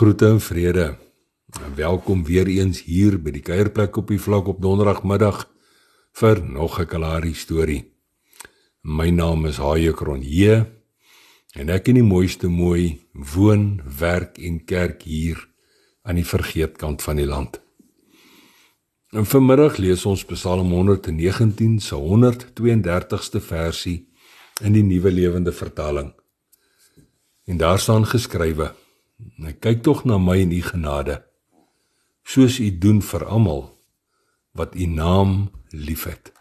Groete en vrede. En welkom weer eens hier by die kuierplek op die vlak op donderdagmiddag vir nog 'n kalari storie. My naam is Haie Kronje en ek in die mooiste mooi woon, werk en kerk hier aan die vergeetkant van die land. En vanmiddag lees ons Psalm 119 se 132ste versie in die Nuwe Lewende Vertaling. En daar staan geskrywe: "Ek kyk tog na my in u genade, soos u doen vir almal wat u naam liefhet."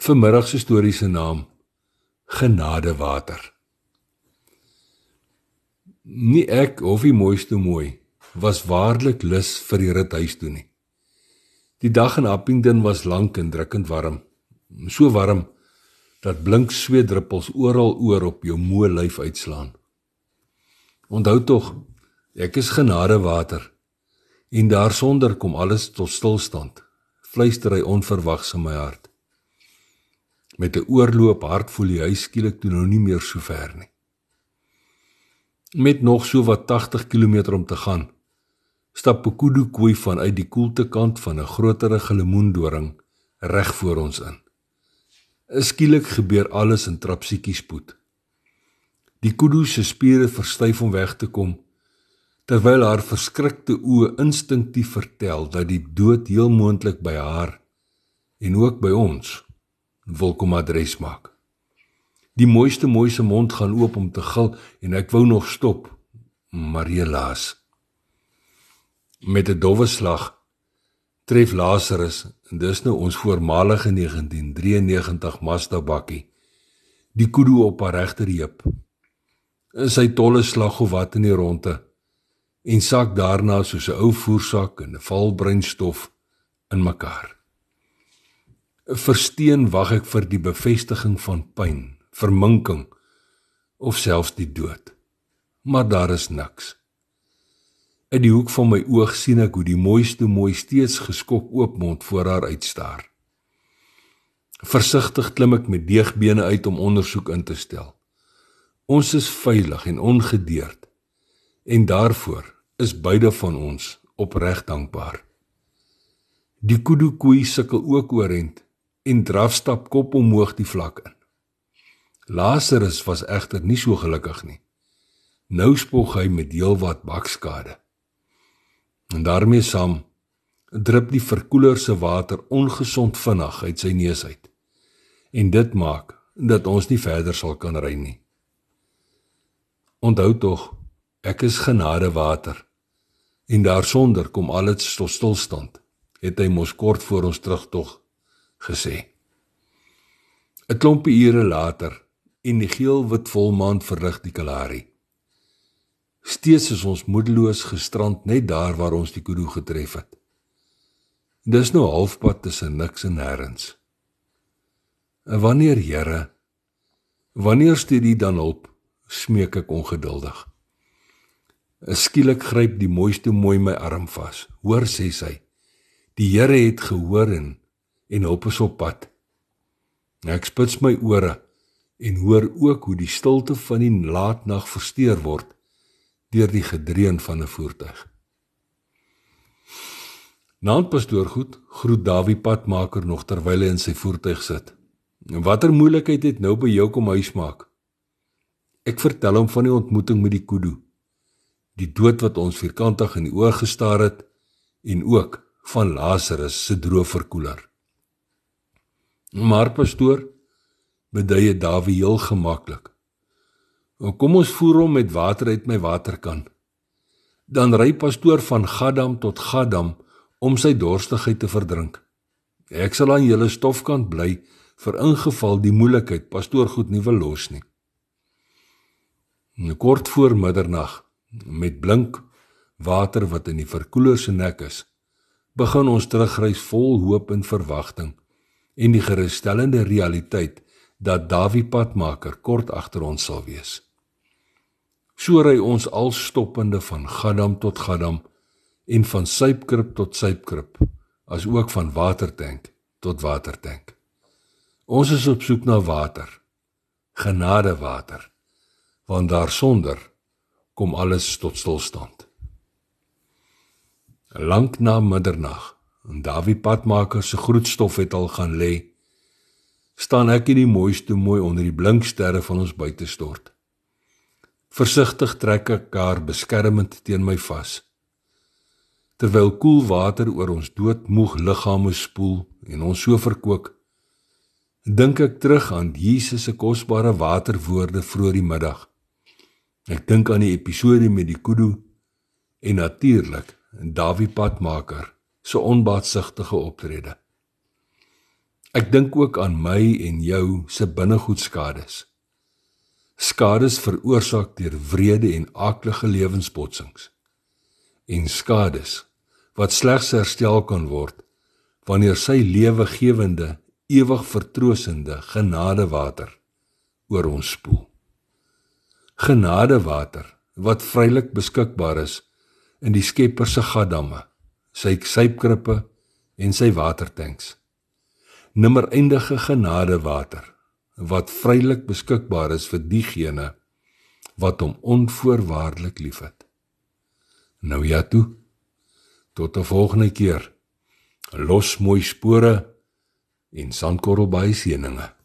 Vanmiddag se storie se naam Genadewater. Nie ek of die mooiste mooi was waarlik lus vir die rit huis toe nie. Die dag in Appington was lank en drukkend warm. So warm dat blink sweetdruppels oral oor op jou moe lyf uitslaan. Onthou tog, ek is genadewater en daarsonder kom alles tot stilstand. Fluister hy onverwags in my hart. Met 'n oorloop hart voel hy skielik toe nou nie meer so ver nie. Met nog so wat 80 km om te gaan, stap Pokudu koei vanuit die koelte kant van 'n groterige lemoendoring reg voor ons in. Skielik gebeur alles in trapsiekie spoed. Die kudu se spiere verstyf om weg te kom terwyl haar verskrikte oë instinktief vertel dat die dood heel moontlik by haar en ook by ons wil kom adres maak. Die mooiste mooiste mond gaan oop om te gil en ek wou nog stop, maar helaas met 'n dowwe slag tref Lazarus en dis nou ons voormalige 1993 Mazda bakkie die kudu op haar regterheup in sy tolle slag of wat in die ronde en sak daarna soos 'n ou voersak en 'n val breinstof in mekaar versteen wag ek vir die bevestiging van pyn verminking of selfs die dood maar daar is niks In die hoek van my oog sien ek hoe die mooiste mooi steeds geskok oopmond voor haar uitstaar. Versigtig klim ek met deegbene uit om ondersoek in te stel. Ons is veilig en ongedeerd en daarvoor is beide van ons opreg dankbaar. Die kudu koei sukkel ook oorent en drafstap kop omhoog die vlak in. Lazarus was egter nie so gelukkig nie. Nou spog hy met heelwat bakskade. En daarmee saam drup die verkoeler se water ongesond vinnig uit sy neus uit. En dit maak dat ons nie verder sal kan ry nie. Onthou tog, ek is genade water. En daarsonder kom alles tot stilstand, het hy mos kort voor ons terugtog gesê. 'n Klompie ure later en die geel-wit volmaan verlig die Kalahari. Steeds is ons moedeloos gestrand net daar waar ons die kudu getref het. Dis nou halfpad tussen niks en nêrens. En wanneer Here, wanneer stuur U dan hulp? Smeek ek ongeduldig. Skielik gryp die mooiste mooi my arm vas. Hoor sê sy. Die Here het gehoor en en hulp is op pad. Ek spits my ore en hoor ook hoe die stilte van die laatnag versteur word deur die gedreun van 'n voertuig. Naand pastoor goed groet Dawie padmaker nog terwyl hy in sy voertuig sit. En watter moeilikheid het nou by jou kom huis maak? Ek vertel hom van die ontmoeting met die kudu. Die dood wat ons vierkantig in die oë gestaar het en ook van Lazarus se droë verkoeler. Maar pastoor, beduie Dawie heel gemaklik. Kom ons voer hom met water uit my waterkan. Dan ry pastoor van Gadam tot Gadam om sy dorstigheid te verdrink. Ek sal aan julle stofkant bly vir ingeval die moeilikheid pastoor goed nie wil los nie. En kort voor middernag met blink water wat in die verkoeler se nek is, begin ons terugreis vol hoop en verwagting en die gerusstellende realiteit dat Dawie padmaker kort agter ons sal wees. So ry ons al stoppende van Gadam tot Gadam en van Suipkrip tot Suipkrip, as ook van Watertank tot Watertank. Ons is op soek na water, genade water, want daarsonder kom alles tot stilstand. Lank na middernag, en Davie padmaker se groetstof het al gaan lê, staan ek in die mooiste mooi onder die blinksterre van ons buitestort. Versigtig trek ek haar beskermend teen my vas. Terwyl koel water oor ons doodmoeg liggame spoel en ons so verkoop, dink ek terug aan Jesus se kosbare waterwoorde vroeër die middag. Ek dink aan die episode met die kudu en natuurlik Davie Padmaker se onbaatsigtige optrede. Ek dink ook aan my en jou se binnegoedskades. Skades veroorsaak deur wrede en aaklige lewensbotsings. En skades wat slegs herstel kan word wanneer sy lewegewende, ewig vertroostende genadewater oor ons spoel. Genadewater wat vrylik beskikbaar is in die Skepper se gadamme, sy sypkrippe en sy watertanks. Nimmer eindige genadewater wat vrylik beskikbaar is vir diegene wat hom onvoorwaardelik liefhet. Nou ja toe. Tot 'n volgende keer. Los mooi spore en sandkorrel by seëninge.